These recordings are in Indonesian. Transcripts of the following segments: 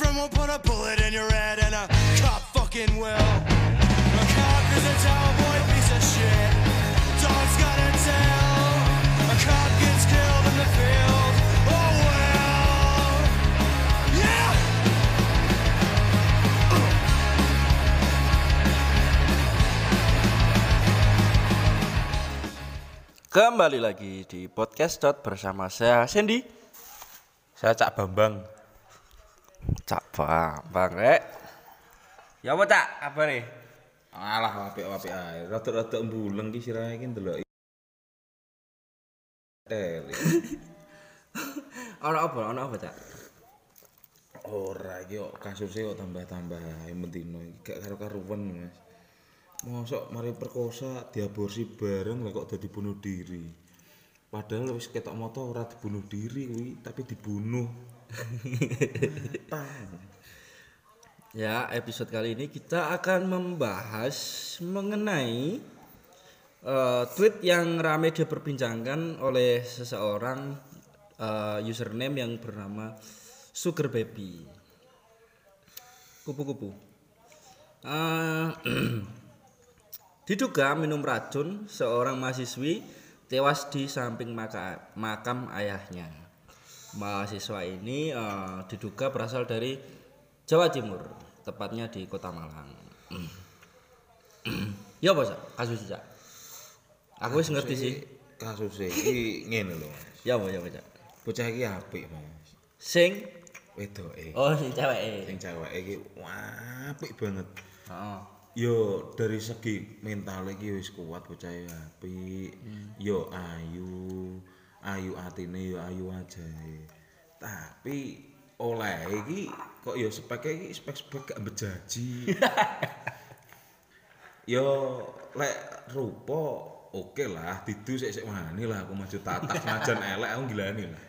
from will put a bullet in your head, and a cop fucking will. A cop is a cowboy piece of shit. Dog's got a tail. A cop gets killed in the field. Oh well. Yeah! Kembali lagi di podcast dot bersama saya Sandy, Saya Cak Bambang. Cak Bambang rek. Ya apa cak? Apa nih? Alah apik-apik ae. Rada-rada mbuleng ki sirahe ki ndelok. Tele. Ono apa? Ono apa cak? Ora iki kok kasusnya kok tambah-tambah mentino iki gak karo-karuan Mas. Mosok mari perkosa diaborsi bareng lah kok dadi bunuh diri. Padahal wis ketok moto ora dibunuh diri kuwi, tapi dibunuh. Ya episode kali ini kita akan membahas mengenai eh, tweet yang ramai diperbincangkan oleh seseorang eh, username yang bernama Sugar Baby. Kupu-kupu. Eh, Diduga minum racun, seorang mahasiswi tewas di samping maka- makam ayahnya. Mahasiswa ini eh, diduga berasal dari Jawa Timur, tepatnya di Kota Malang. ya apa Cak? kasus Cak? Aku wis ngerti sih. Kasusnya iki ngene lho. Ya apa ya Cak? Bocah iki apik, Mas. Sing Wedoke. oh sing cewek. Sing cewek iki apik banget. Heeh. Yo dari segi mental iki wis kuat bocah e apik. Yo ayu. Ayu atine yo ayu ajae. Tapi oleh iki kok yo speknya iki spek-spek gak bejaji. yo lek rupa oke lah didu sik sik wani lah aku maju tatap najan elek aku gilani lah.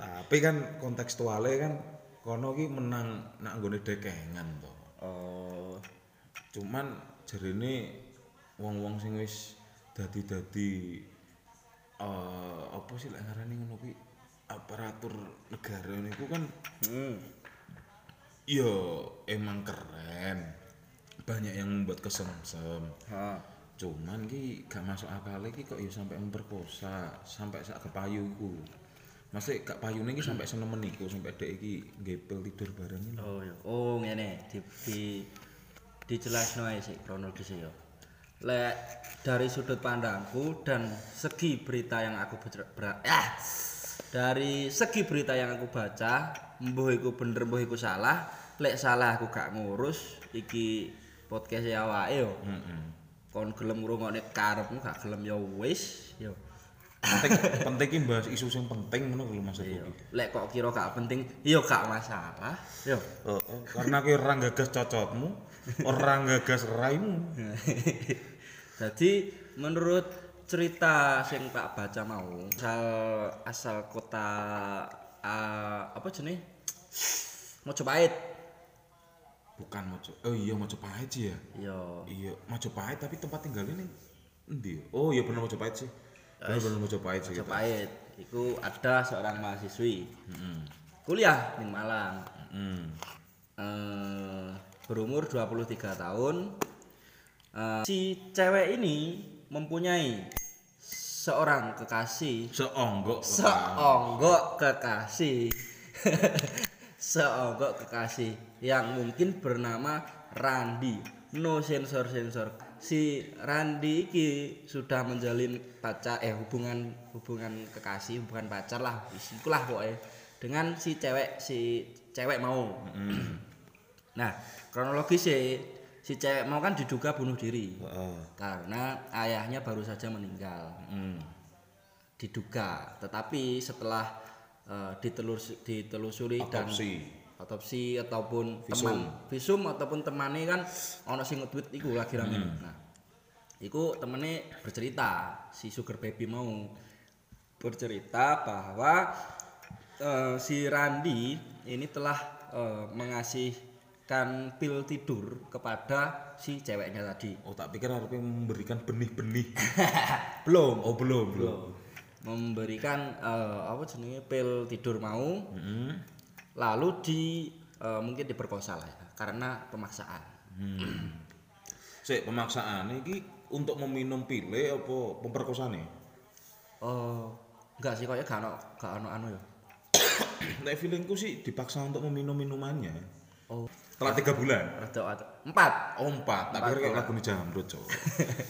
Tapi kan kontekstualnya kan kono ki menang nak nggone dekengan to. Oh, cuman jarine wong-wong sing wis dadi-dadi eh apa sih lek ngarani ngono kuwi aparatur negara niku kan hmm. ya emang keren banyak yang membuat kesemsem Ha. cuman ki gak masuk akal iki kok ya sampai memperkosa sampai sak kepayu iku Masih gak payune iki sampai senemen iku sampai dek iki gepel tidur bareng. Oh ya. Oh ngene di di dijelasno ae sih kronologisnya ya. Lek dari sudut pandangku dan segi berita yang aku baca ah, dari segi berita yang aku baca, mbuh iku bener mbuh iku salah, lek salah aku gak ngurus iki podcast ya awake yo. Heeh. Kon gelem ngrungokne karepmu gak gelem ya wis yo. Penting penting ki bahas isu sing penting ngono lho maksudku Iya. iki. Lek kok kira gak penting, yo gak masalah. Yo. Heeh, karena ki ora gagas cocotmu, ora gagas raimu. Jadi menurut cerita sing tak baca mau asal asal kota ah, apa jenis Mojopahit. Bukan Mojo. Oh iya Mojopahit sih ya. Yo. Iya, Mojopahit tapi tempat tinggalnya nih endi? ya? Oh iya bener Mojopahit sih. Bener bener Mojopahit sih gitu. Mojopahit. Itu ada seorang mahasiswi Heeh. kuliah di Malang. Heeh. Eh, berumur 23 tahun. Eh, si cewek ini mempunyai seorang kekasih. Seonggok. seonggok kekasih. Seonggok kekasih yang mungkin bernama Randi. No sensor sensor si Randi iki sudah menjalin pacar eh hubungan hubungan kekasih hubungan pacar lah. Ikulah pokoknya. Dengan si cewek si cewek mau. Nah kronologis si si cewek mau kan diduga bunuh diri. Heeh. karena ayahnya baru saja meninggal. Heeh. diduga. Tetapi setelah eh, ditelus ditelusuri Otopsi. dan otopsi. ataupun teman. Visum. Ataupun temane kan ono sing nge-tweet iku lagi rame nah iku temene bercerita si sugar baby mau bercerita bahwa eh, si Randi ini telah eh, mengasihkan pil tidur kepada si ceweknya tadi Oh tak pikir harusnya memberikan benih-benih. belum Oh belum belum. memberikan eh, apa jenenge pil tidur mau Heeh. lalu di eh, mungkin diperkosa lah ya karena pemaksaan. Sik pemaksaan iki untuk meminum pile apa pemperkosane? Oh, enggak sih kayaknya gak ono gak ono anu ya. Nek feelingku sih dipaksa untuk meminum minumannya. Oh, Setelah tiga bulan. rada rada- empat. Oh empat, tak kira kayak lagu jamrut cowok.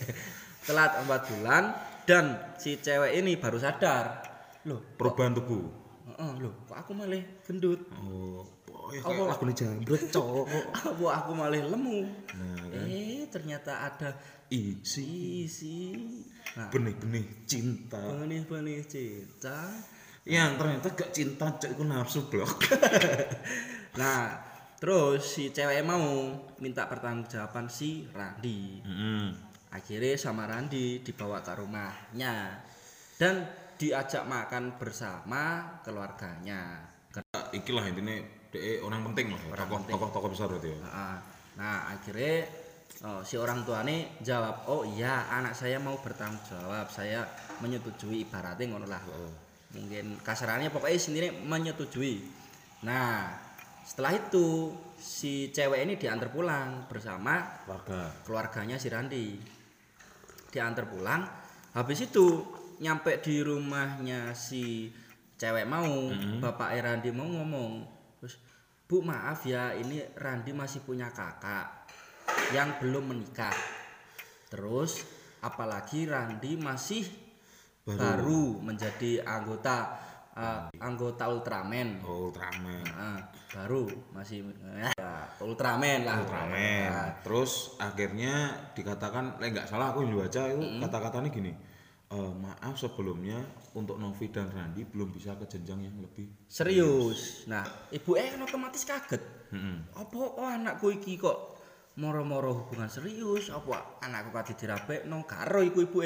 Telat empat bulan dan si cewek ini baru sadar. Loh, Perubahan tubuh. heeh, loh, kok aku malah gendut? Oh, Apa? lagu jamrut cowok. Apa aku malah lemu? Nah, kan. Eh, ternyata ada Isi isi. Nah, benih-benih cinta benih-benih cinta. yang ternyata gak cinta cok itu nafsu blok. Nah, terus si cewek mau minta pertanggungjawaban si Randi. Heeh. Akhirnya sama Randi dibawa ke rumahnya dan diajak makan bersama keluarganya. Iki lah intinya DE orang penting lah, tokoh tokoh tokoh besar berarti ya. Nah, nah, akhirnya oh, si orang tuanya jawab, oh iya anak saya mau bertanggung jawab, saya menyetujui ibaratnya ngono lah. Mungkin kasarannya pokoknya sendiri menyetujui. Nah, setelah itu si cewek ini diantar pulang bersama Warga. keluarganya si Randi. Diantar pulang habis itu nyampe di rumahnya si cewek mau bapak Randi mau ngomong terus bu maaf ya ini Randi masih punya kakak yang belum menikah. Terus apalagi Randi masih baru, menjadi anggota eh, anggota Ultraman Oh, Ultraman. Nah, baru masih ya, Ultraman lah Ultraman. Nah, Terus akhirnya dikatakan, lek nggak salah aku yang baca itu kata-katanya gini. "Eh, maaf sebelumnya untuk Novi dan Randi belum bisa ke jenjang yang lebih. serius nah ibu eh otomatis kaget Heeh. apa oh anakku iki kok moro-moro hubungan serius apa anakku kati dirabekno karo iku ibu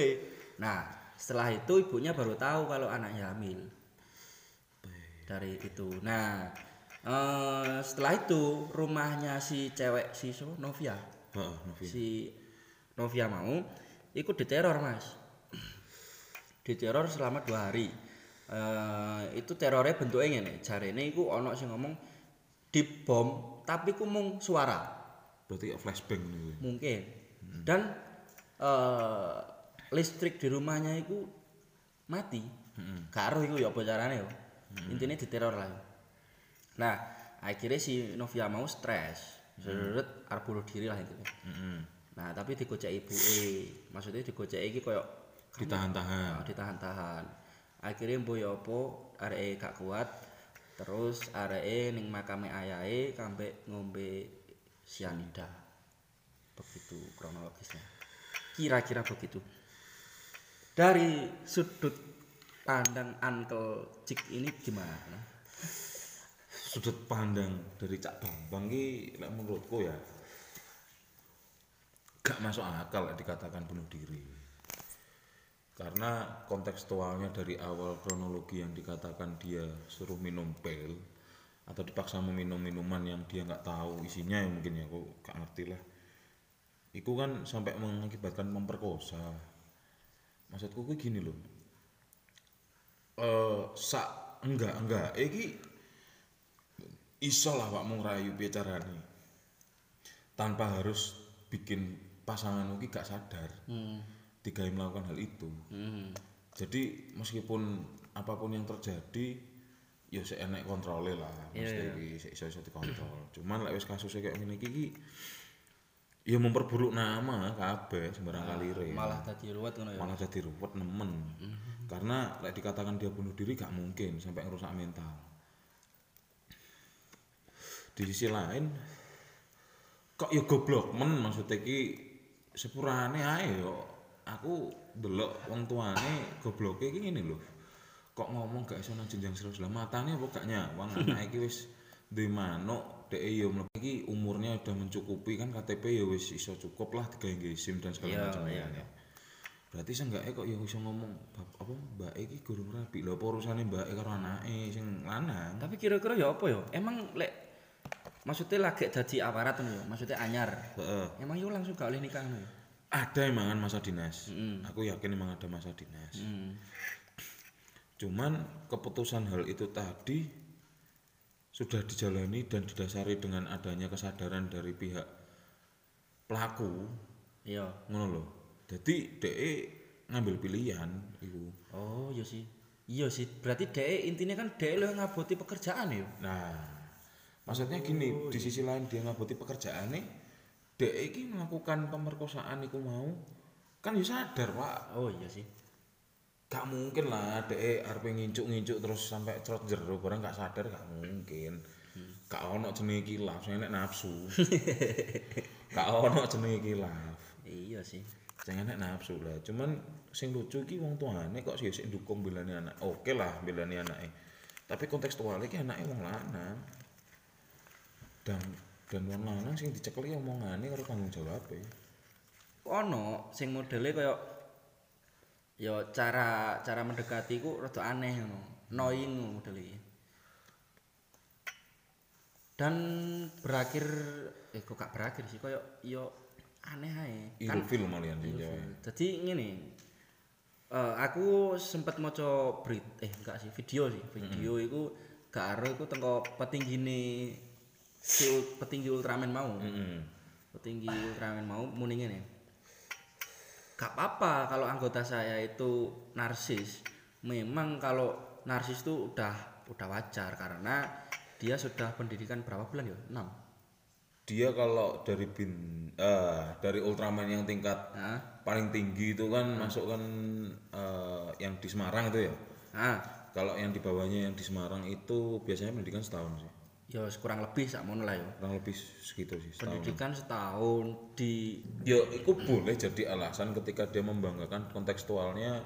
nah setelah itu ibunya baru tahu kalau anaknya hamil dari itu. Nah eh, setelah itu rumahnya si cewek si siapa? Novia. Heeh, Novi. si Novia mau ikut diteror mas. Diteror selama dua hari. Eh, itu terornya bentuknya nih cari ini aku ono sing ngomong dibom tapi ku mung suara. Berarti flashbang nih. mungkin. Dan eh, listrik di rumahnya itu mati. Karo itu ya apa caranya ya intinya diteror lah nah akhirnya si Novia mau stres seret arep bunuh diri lah itu Heeh. Nah, tapi digocek ibu e. Maksudnya digocek iki koyo Ditahan-tahan. oh, ditahan-tahan. Akhirnya mbo ya apa areke gak kuat. Terus areke ning makame ayahe kampe ngombe sianida. Begitu kronologisnya. Kira-kira begitu. Dari sudut pandang Uncle Cik ini gimana? Sudut pandang dari Cak Bambang ki menurutku ya gak masuk akal dikatakan bunuh diri. Karena kontekstualnya dari awal kronologi yang dikatakan dia suruh minum pil atau dipaksa meminum minuman yang dia nggak tahu isinya ya mungkin ya aku gak ngerti lah. Iku kan sampai mengakibatkan memperkosa. Maksudku kuwi gini loh. Eh sak enggak enggak iki iso lah Pak ngerayu piye carane. Tanpa harus bikin pasangan ki gak sadar. Hmm. Digawe melakukan hal itu. Hmm. Jadi meskipun apa pun yang terjadi ya sik enek kontrole lah. Mesti iki sik iso-iso dikontrol. Cuman lek wis kasusnya kayak ngene iki ki ya memperburuk nama kabeh sembarang kalire. Malah tadi ruwet ngono ya. malah jadi ruwet nemen. Karena lek dikatakan dia bunuh diri gak mungkin sampai ngerusak mental. Di sisi lain kok ya goblok men? Maksudnya ki sepurane ae yo. Aku delok wong tuane gobloke iki ngene lho. Kok ngomong gak iso nang jenjang serius lah matane apa gak nyawang? Anak iki wis duwe manuk dhek yo mlebu iki umurnya udah mencukupi kan KTP ya wis iso cukup lah digawe SIM dan segala Iya, macam iya, ya. Berarti seenggaknya kok ya iso ngomong apa mbak iki gurung rabi lho apa urusane mbak karo anake sing lanang. Tapi kira-kira ya apa ya? Emang lek maksudnya lagi dadi aparat ya, maksudnya anyar. Heeh. Emang yo langsung gak oleh nikah ngono ya? Ada emangan masa dinas. Mm. Aku yakin emang ada masa dinas. Hmm. Cuman keputusan hal itu tadi sudah dijalani dan didasari dengan adanya kesadaran dari pihak pelaku Iya. ngono lho jadi DE ngambil pilihan iku Oh, iya sih. Iya sih. Berarti dhek intinya kan dhek lho ngaboti pekerjaan ya. nah maksudnya gini di sisi lain dia ngaboti pekerjaannya DE iki melakukan pemerkosaan iku mau kan ya sadar pak Oh, iya sih. Gak mungkin lah DE arep ngincuk-ngincuk terus sampai cerot jero barang gak sadar gak mungkin. Gak ono jenenge kilaf sing enek nafsu. Gak ono jenenge kilaf. Iya sih. sing enek nafsu lah cuman sing lucu iki wong tuane kok sih dukung belani anak. Oke lah belani anake. Tapi kontekstualnya iki anake wong lanang. Dan dan wong lanang sing dicekeli omongane karo tanggung jawab Ono sing modele kaya ya cara cara mendekati ku rada aneh ngono. Annoying ngono modele. Dan berakhir eh kok gak berakhir sih kaya ya aneh ae. Kan ilfil malian di Jawa Jadi ngene. eh, aku sempat maca berit eh enggak sih video sih video iku gak ero iku tengko petinggine si petinggi Ultraman mau Heeh. petinggi Ultraman mau muni ngene gak apa-apa kalau anggota saya itu narsis. Memang kalau narsis itu udah udah wajar karena dia sudah pendidikan berapa bulan ya? 6 dia kalau dari bin eh dari Ultraman yang tingkat paling tinggi itu kan masuk kan eh, yang di Semarang itu ya? Nah kalau yang di bawahnya yang di Semarang itu biasanya pendidikan setahun sih ya kurang lebih sakmono lah ya kurang lebih segitu sih setahun. Pendidikan setahun di ya itu boleh jadi alasan ketika dia membanggakan kontekstualnya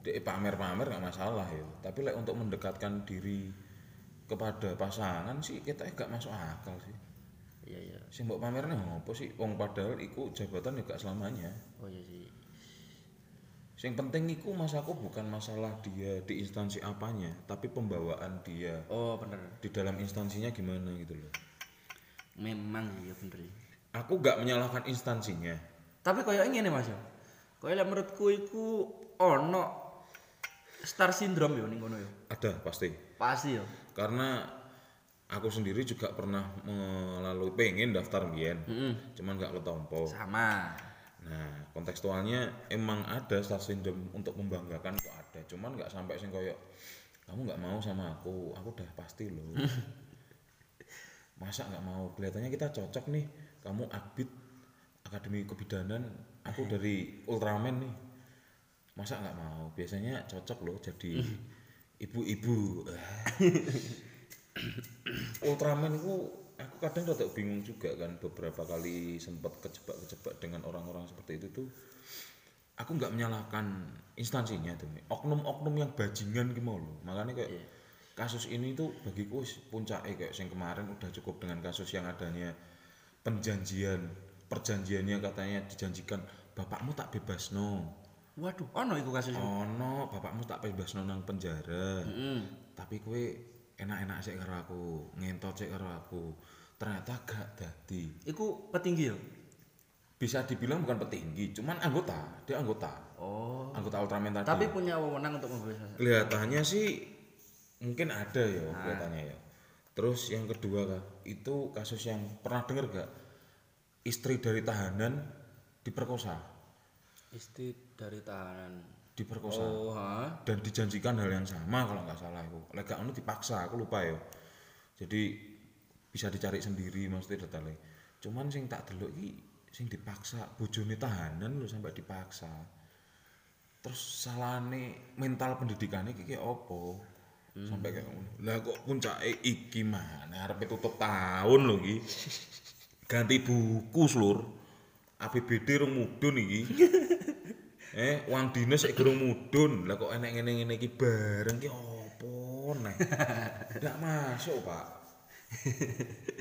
dia pamer-pamer nggak masalah ya tapi like, untuk mendekatkan diri kepada pasangan sih kita gak masuk akal sih. Iya iya. Sing mbok pamernya apa sih? Wong padahal iku jabatan juga selamanya. Oh iya sih Yang penting iku mas aku bukan masalah dia di instansi apanya, tapi pembawaan dia oh bener di dalam instansinya gimana gitu loh. memang iya bener. Aku gak menyalahkan instansinya. tapi kayak ngene mas ya kayak menurutku iku ono star syndrome ya ning kono ya Ada pasti. pasti ya Karena aku sendiri juga pernah melalui pengen daftar biyen, cuman gak ketompo. sama Nah, kontekstualnya emang ada star syndrome untuk membanggakan kok ada, cuman nggak sampai sing koyo kamu nggak mau sama aku, aku udah pasti loh. Masa nggak mau? Kelihatannya kita cocok nih. Kamu Akbit Akademi Kebidanan, aku dari Ultraman nih. Masa nggak mau? Biasanya cocok loh jadi ibu-ibu. Ultraman itu kadang rada bingung juga kan beberapa kali sempat kejebak-kejebak dengan orang-orang seperti itu tuh aku nggak menyalahkan instansinya tuh oknum-oknum yang bajingan gitu loh makanya kayak kasus ini tuh bagiku puncaknya kayak yang kemarin udah cukup dengan kasus yang adanya penjanjian perjanjiannya katanya dijanjikan bapakmu tak bebas no waduh ono iku kasus oh no bapakmu tak bebas no nang penjara. Tapi kue enak-enak sih karo aku ngentot sih karo aku ternyata gak dadi. Iku petinggi ya? Bisa dibilang bukan petinggi cuman anggota dia anggota. Oh. Anggota Ultraman tadi. tapi punya wewenang untuk membebaskan kelihatannya sih mungkin ada ya kelihatannya ya. Terus yang kedua kak itu kasus yang pernah dengar gak? Istri dari tahanan diperkosa. Istri dari tahanan. Diperkosa. Oh ha dan dijanjikan hal yang sama kalau nggak salah aku lega anu dipaksa aku lupa ya. Jadi bisa dicari sendiri maksudnya detailnya cuman sing tak delok iki sing dipaksa bojone tahanan lho sampai dipaksa. Terus salahane mental pendidikannya iki kayak opo sampai kayak ngono. Lah kok puncake iki mana arep tutup tahun lho iki. Ganti buku seluruh APBD rung mudun iki. Eh uang dinas sik gerung mudun. Lah kok enek ngene ngene iki bareng ki opo neh nggak masuk pak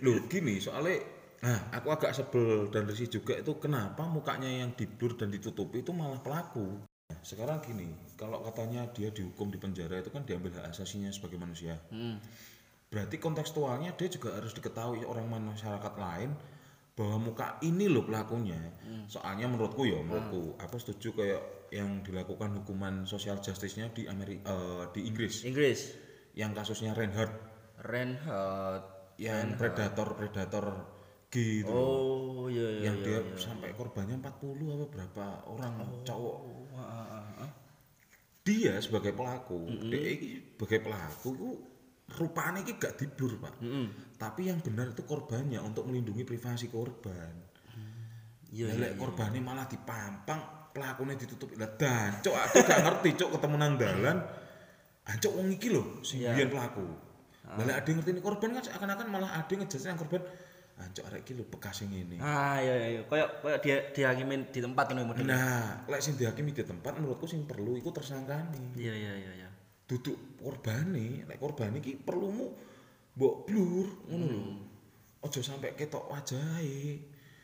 Loh gini soalnya nah aku agak sebel dan risih juga itu kenapa mukanya yang diblur dan ditutupi itu malah pelaku? Nah, sekarang gini kalau katanya dia dihukum di penjara itu kan diambil hak asasinya sebagai manusia. Berarti kontekstualnya dia juga harus diketahui orang masyarakat lain bahwa muka ini loh pelakunya. Soalnya menurutku ya menurutku aku setuju kayak yang dilakukan hukuman social justice-nya di Amerika di Inggris. Inggris. Yang kasusnya Reinhardt. Reinhardt. Yang predator predator G itu loh. Oh, iya iya. yang iya. dia sampai korbannya 40 apa berapa orang cowok ah, ah, ah. dia sebagai pelaku dia iki sebagai pelaku itu rupanya iki gak diblur pak tapi yang benar itu korbannya untuk melindungi privasi korban Iya Ya, iya. lek korbannya malah dipampang pelakunya ditutup lah dan cok aku gak ngerti cok ketemu nang dalan ancok wong iki lho sing Iya. biyen pelaku lah lek ade ngerti korban kan seakan-akan malah ade ngejudge yang korban ancok arek iki lho bekas sing ngene Ah iya iya. Kayak kayak dia dihakimin di tempat ngono model. nah lek sing dihakimi di tempat menurutku sing perlu iku tersangkane Iya iya iya iya. duduk korbane lek korban iki perlumu mbok blur ngono lho Hmm. ojo sampai ketok wajahe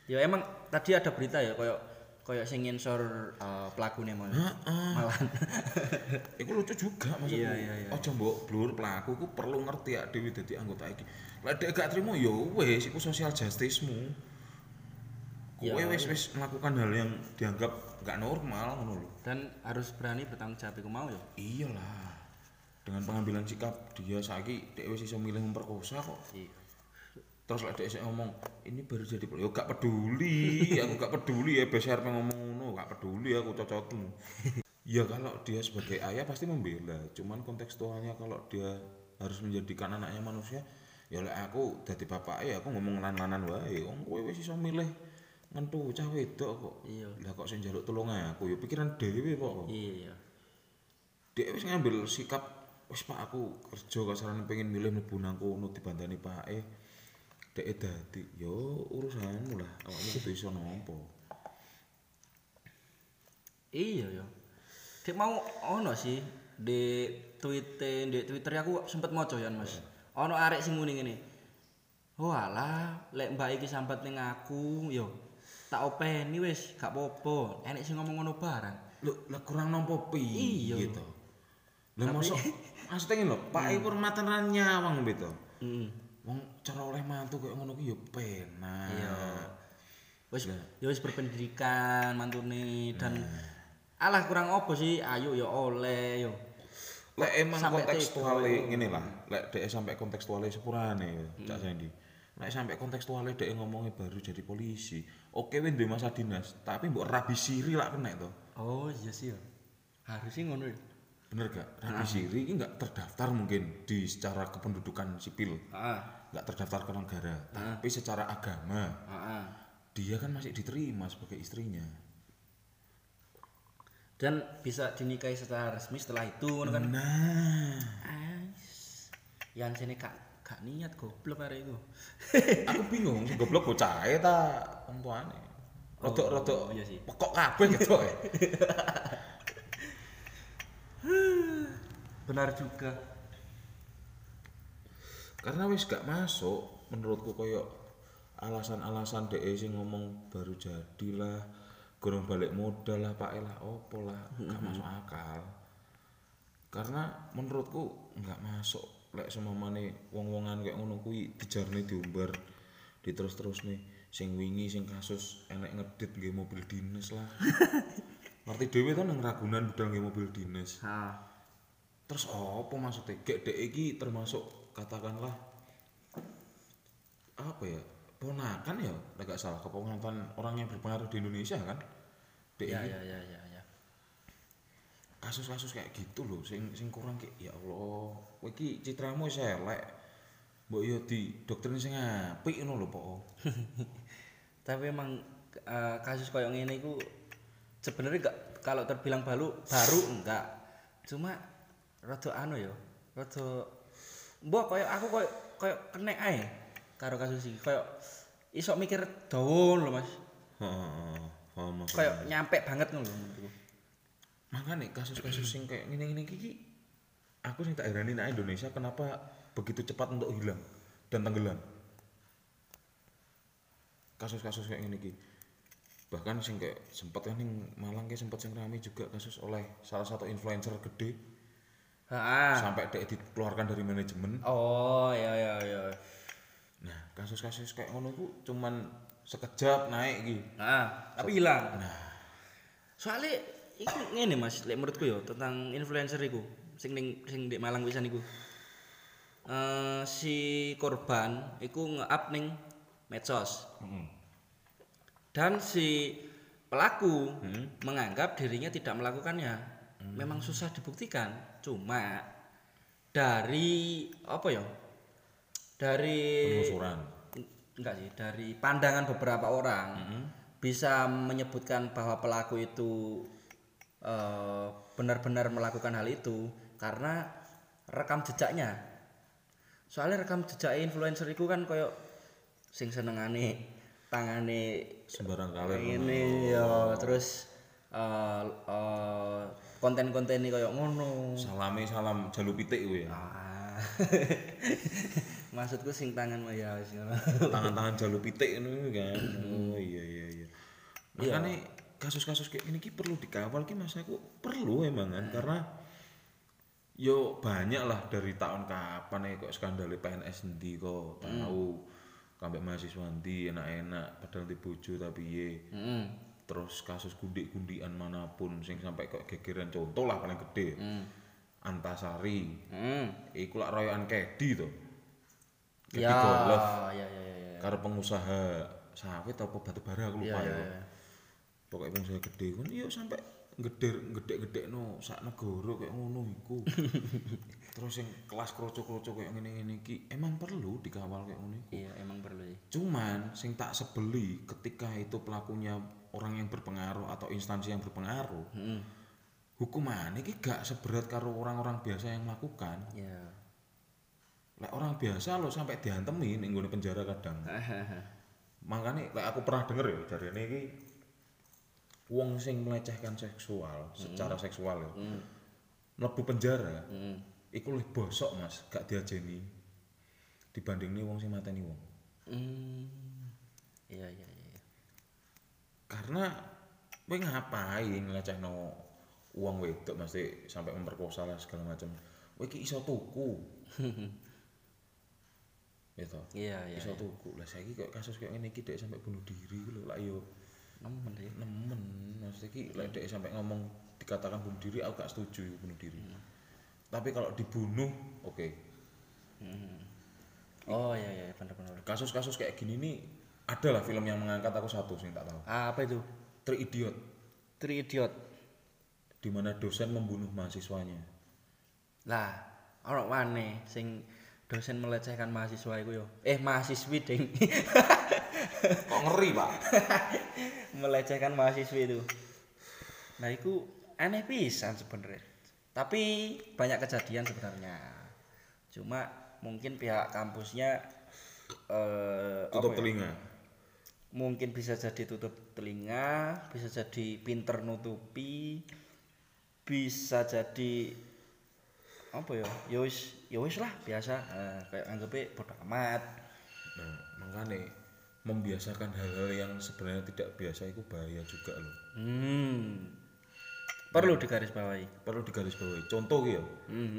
Ya emang tadi ada berita ya kayak kayak sing ngensor uh, pelakunya mau. Malahan. Iku lucu juga maksudku. Iya, iya, iya. Aja mbok blur pelaku ku perlu ngerti ya dhewe dadi anggota iki. Lek dhek gak trimo ya wis iku social justice-mu. Kowe Ya, wis wis melakukan hal yang dianggap gak normal ngono lho. Dan harus berani bertanggung jawab iku mau ya. Iyalah. Dengan pengambilan sikap dia saiki dhek wis iso milih memperkosa kok. Iya. Terus lek dhek sik ngomong, ini baru jadi yo gak peduli, aku gak peduli ya BSR ngomong ngono, gak peduli aku cocotmu. ya kalau dia sebagai ayah pasti membela, cuman kontekstualnya kalau dia harus menjadikan anaknya manusia, ya lek aku dadi bapak ya aku ngomong lan-lanan wae, wong kowe wis iso milih ngentu cah wedok kok. Iya. Lah kok sing njaluk tulung aku ya pikiran dhewe kok. Iya. Dia wis ngambil sikap wis Pak aku kerja kasaran pengen milih mlebu nang kono dibandani Pak E. Dek dadi yo urusanmu lah, awakmu kudu iso nampa. Iya ya. Dek mau ono sih di Twitter, di Twitter aku sempet maca ya Mas. Ono arek sing muni ngene. Walah, lek Mbak iki sambat ning aku, yo tak openi wis, gak apa-apa. Enek sing ngomong ngono barang. Lho, lah kurang nampa piye Iya. gitu. Lah mosok maksudnya ngene lho, Pak E hormatan lan nyawang gitu. Heeh. Wong cara oleh mantu kayak ngono ki yo penak. Iya. Wis ya wis berpendidikan mantune dan alah kurang apa sih? Ayo ya oleh yo. Lek emang Sampai kontekstuale ngene lah, lek dhek sampai kontekstuale sepurane ya, Cak Sandy. Lek sampai kontekstuale dhek ngomongnya baru jadi polisi. Oke wis duwe masa dinas, tapi mbok rabi siri lah kena to. Oh iya sih ya. Harusnya ngono ya. Bener gak? Rabi siri ini gak terdaftar mungkin di secara kependudukan sipil. Heeh. Gak terdaftar ke negara, tapi secara agama Heeh. dia kan masih diterima sebagai istrinya. Dan bisa dinikahi secara resmi setelah itu kan. Nah, Ais. Yang sini gak gak niat goblok arek iku. aku bingung, goblok bocahe ta wong tuane. Rodok-rodok iya sih. pokok kabeh gitu ya. Benar juga. karena wis gak masuk menurutku koyo alasan-alasan DE sing ngomong baru jadi lah gorong balik modal lah pak lah opo lah gak masuk akal. Karena menurutku nggak masuk lek semamane wong-wongan kayak ngono kuwi dijarne diumbar diterus terus nih sing wingi sing kasus enek ngedit nggih mobil dinas lah ngerti dhewe to nang Ragunan budal nggih mobil dinas Ha. Terus apa maksudnya? Gek dek iki termasuk katakanlah apa ya? Ponakan ya, nek gak salah keponakan orang yang berpengaruh di Indonesia kan? Dek Ya ya ya ya ya. kasus-kasus kayak gitu loh, sing sing kurang kayak ya Allah, kowe iki citramu wis elek. Mbok yo di doktrin sing apik ngono lho, Pok. Tapi emang eh, kasus koyo ngene iku sebenarnya gak kalau terbilang baru baru enggak. Cuma rada anu ya, rada mbok koyo aku koyo koyo kena ae karo kasus iki. Koyo iso mikir dawa lho Mas. Heeh. Koyo nyampe banget ngono lho. Makanya kasus-kasus sing kayak gini-gini iki aku sing tak herani nek Indonesia kenapa begitu cepat untuk hilang dan tenggelam. Kasus-kasus kayak gini iki. Bahkan sing kayak sempet kan ning Malang kayak sempet sing rame juga kasus oleh salah satu influencer gede Heeh. sampai dia dikeluarkan dari manajemen. Oh, ya ya ya. Nah, kasus-kasus kayak ngono iku cuman sekejap naik iki. Nah, tapi hilang. Nah. Soalnya iku ngene Mas, lek menurutku ya tentang influencer iku sing ning sing di Malang pisan iku. eh, si korban iku nge-up ning medsos. Dan si pelaku menganggap dirinya tidak melakukannya. Memang susah dibuktikan. Cuma dari apa ya? Dari penelusuran enggak sih, dari pandangan beberapa orang bisa menyebutkan bahwa pelaku itu eh, benar-benar melakukan hal itu karena rekam jejaknya. Soalnya rekam jejak influencer itu kan koyo sing senengane tangane sembarang kali ini ya terus eh, eh, konten-konten ini kayak ngono. salame salam jalu pitik kuwi ya? Ah. Maksudku sing tangan mah ya tangan-tangan jalu pitik ngono kan? Oh iya iya iya. Makanya kasus-kasus kayak gini ki perlu dikawal ki mas. Aku perlu emang kan karena yo banyak lah dari tahun kapan ya kok skandal PNS ndi kok tahu sampai mahasiswa ndi enak-enak padahal di bojo tapi ye Heeh. terus kasus gundik-gundian mana pun sing sampai kok gegeran contoh lah paling gede Antasari Heeh. iku lak royokan kedi to kedi Ya, golf ya ya ya. ya. karo pengusaha sawit apa batu bara aku lupa Iya, ya. iya, iya. Pokoknya pengusaha gede kan iya sampai gede gede-gede no sak negara kayak ngono iku. Terus yang kelas kroco-kroco kayak ngene-ngene iki emang perlu dikawal kayak iku. Iya, emang perlu ya. Cuman sing tak sebeli ketika itu pelakunya orang yang berpengaruh atau instansi yang berpengaruh. Heeh. Hukuman iki gak seberat karo orang-orang biasa yang melakukan. Ya. Lek orang biasa lo sampai diantemi ning nggone penjara kadang. makanya lek aku pernah denger ya dari ini iki wong sing melecehkan seksual secara seksual ya mlebu penjara Heeh. Iku lebih bosok mas gak diajeni. Dibanding nih wong sing mateni wong. Hmm. Iya, iya, iya. karena kowe ngapain ngelecehno uang wedok mesti sampai memperkosa lah segala macam kowe iki iso tuku. Gitu Iya, iya. iso tuku. Lah saiki kok kasus kayak ngene iki dek sampai bunuh diri lho. Lah yo Nemen ya. nemen. Maksudnya ki lek dek sampai ngomong dikatakan bunuh diri aku gak setuju bunuh diri tapi kalau dibunuh oke Oh, iya, iya, benar-benar. kasus-kasus kayak gini nih ada lah film yang mengangkat aku satu sih tak tahu Apa itu? Three Idiot Three Idiot. di mana dosen membunuh mahasiswanya Lah, ono maneh sing dosen melecehkan mahasiswa iku yo. Eh, mahasiswi ding. kok ngeri pak melecehkan mahasiswi itu. Nah, itu aneh pisan sebenarnya. Tapi banyak kejadian sebenarnya. Cuma mungkin pihak kampusnya eh tutup ya? telinga mungkin bisa jadi tutup telinga, bisa jadi pinter nutupi, bisa jadi apa ya? Ya wis, ya wis lah biasa. Nah, kayak anggapnya bodoh amat. nah makanya membiasakan hal-hal yang sebenarnya tidak biasa itu bahaya juga loh Hmm. Perlu digarisbawahi. perlu digarisbawahi contoh ya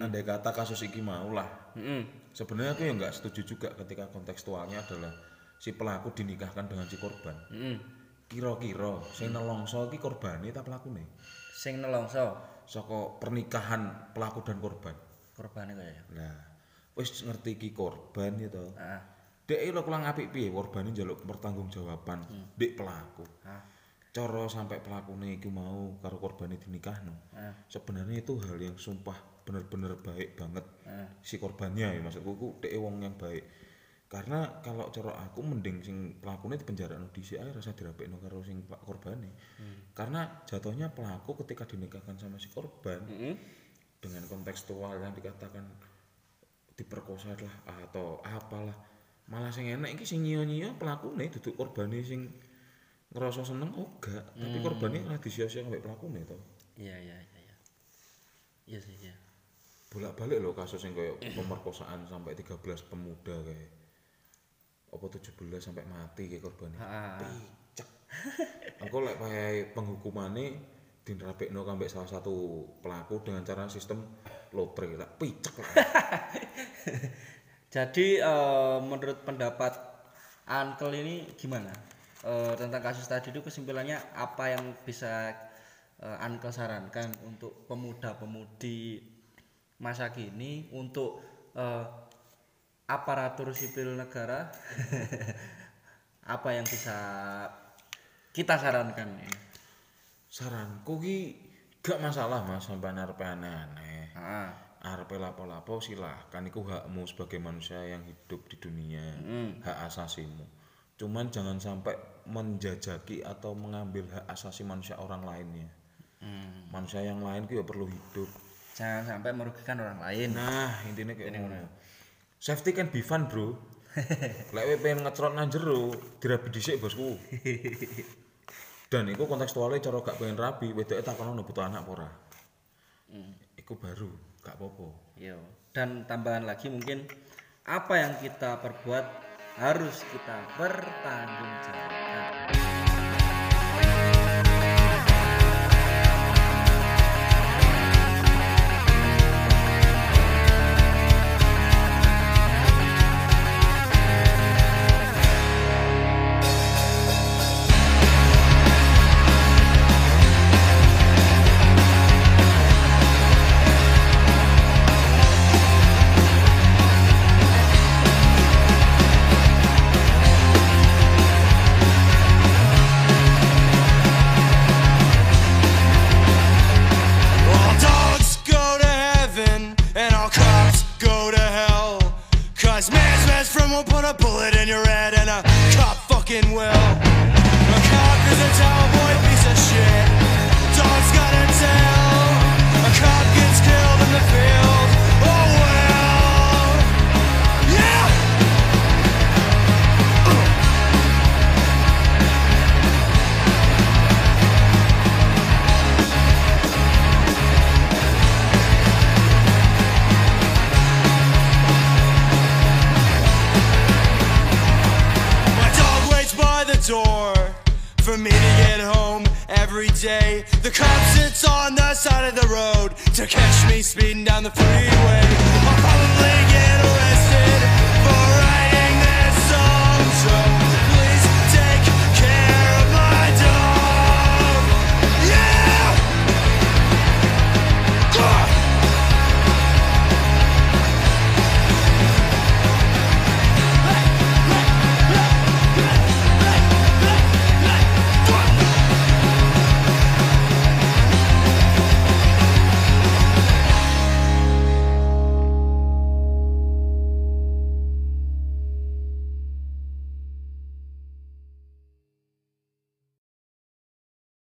andai kata kasus iki mau lah Heeh. sebenarnya aku yang nggak setuju juga ketika kontekstualnya adalah si pelaku dinikahkan dengan si korban Heeh. kira-kira sing nelongso iki korbane ta pelakune Sing nelongso saka pernikahan pelaku dan korban korbane kaya ya. nah wis ngerti iki korban ya to Ah. dek lo kurang apik piye korbane njaluk pertanggungjawaban dek pelaku Ah. Cara sampai pelakune iku mau karo korbane dinikahno Ah. sebenarnya itu hal yang sumpah bener-bener baik banget Ah. si korbannya ya maksudku ku dek wong yang baik karena kalau cara aku mending sing pelakune dipenjara no dhisik ae rasa dirapekno karo sing pak korbane karena jatuhnya pelaku ketika dinikahkan sama si korban Heeh. dengan kontekstual yang dikatakan diperkosa lah atau apalah malah sing enak iki sing nyio-nyio pelakune duduk korbane sing ngerasa seneng? Oh gak tapi korbannya malah disia-sia sampai pelakune to Iya, iya, iya, iya. Iya sih, iya. bolak-balik loh kasus yang kayak pemerkosaan sampai 13 pemuda kayak. Apa 17 sampai mati kayak korbannya picek. Aku lek pakai penghukumannya dinrapekno sampai salah satu pelaku dengan cara sistem lotre lah picek lah. Jadi eh, menurut pendapat Uncle ini gimana? Eh, tentang kasus tadi itu kesimpulannya apa yang bisa eh, Uncle sarankan untuk pemuda-pemudi masa kini untuk eh, aparatur sipil negara apa yang bisa kita sarankan ini? Saranku ki gak masalah Mas sampai arep aneh-aneh. Ah, Arep lapo-lapo silahkan iku hakmu sebagai manusia yang hidup di dunia. Hak asasimu. Cuman jangan sampai menjajaki atau mengambil hak asasi manusia orang lainnya. Manusia yang lain ya perlu hidup. jangan sampai merugikan orang lain. Nah, intinya kayak ngono. Safety can be fun, Bro. Lek kowe pengen ngecrot nang jero, dirabi dhisik, Bosku. Dan iku kontekstualnya cara gak pengen rabi, wedoke takono ono butuh anak apa ora. Iku baru, gak apa-apa. Yo. Dan tambahan lagi mungkin apa yang kita perbuat harus kita pertanggungjawabkan. Day. The cop sits on the side of the road to catch me speeding down the freeway. I'll probably get arrested.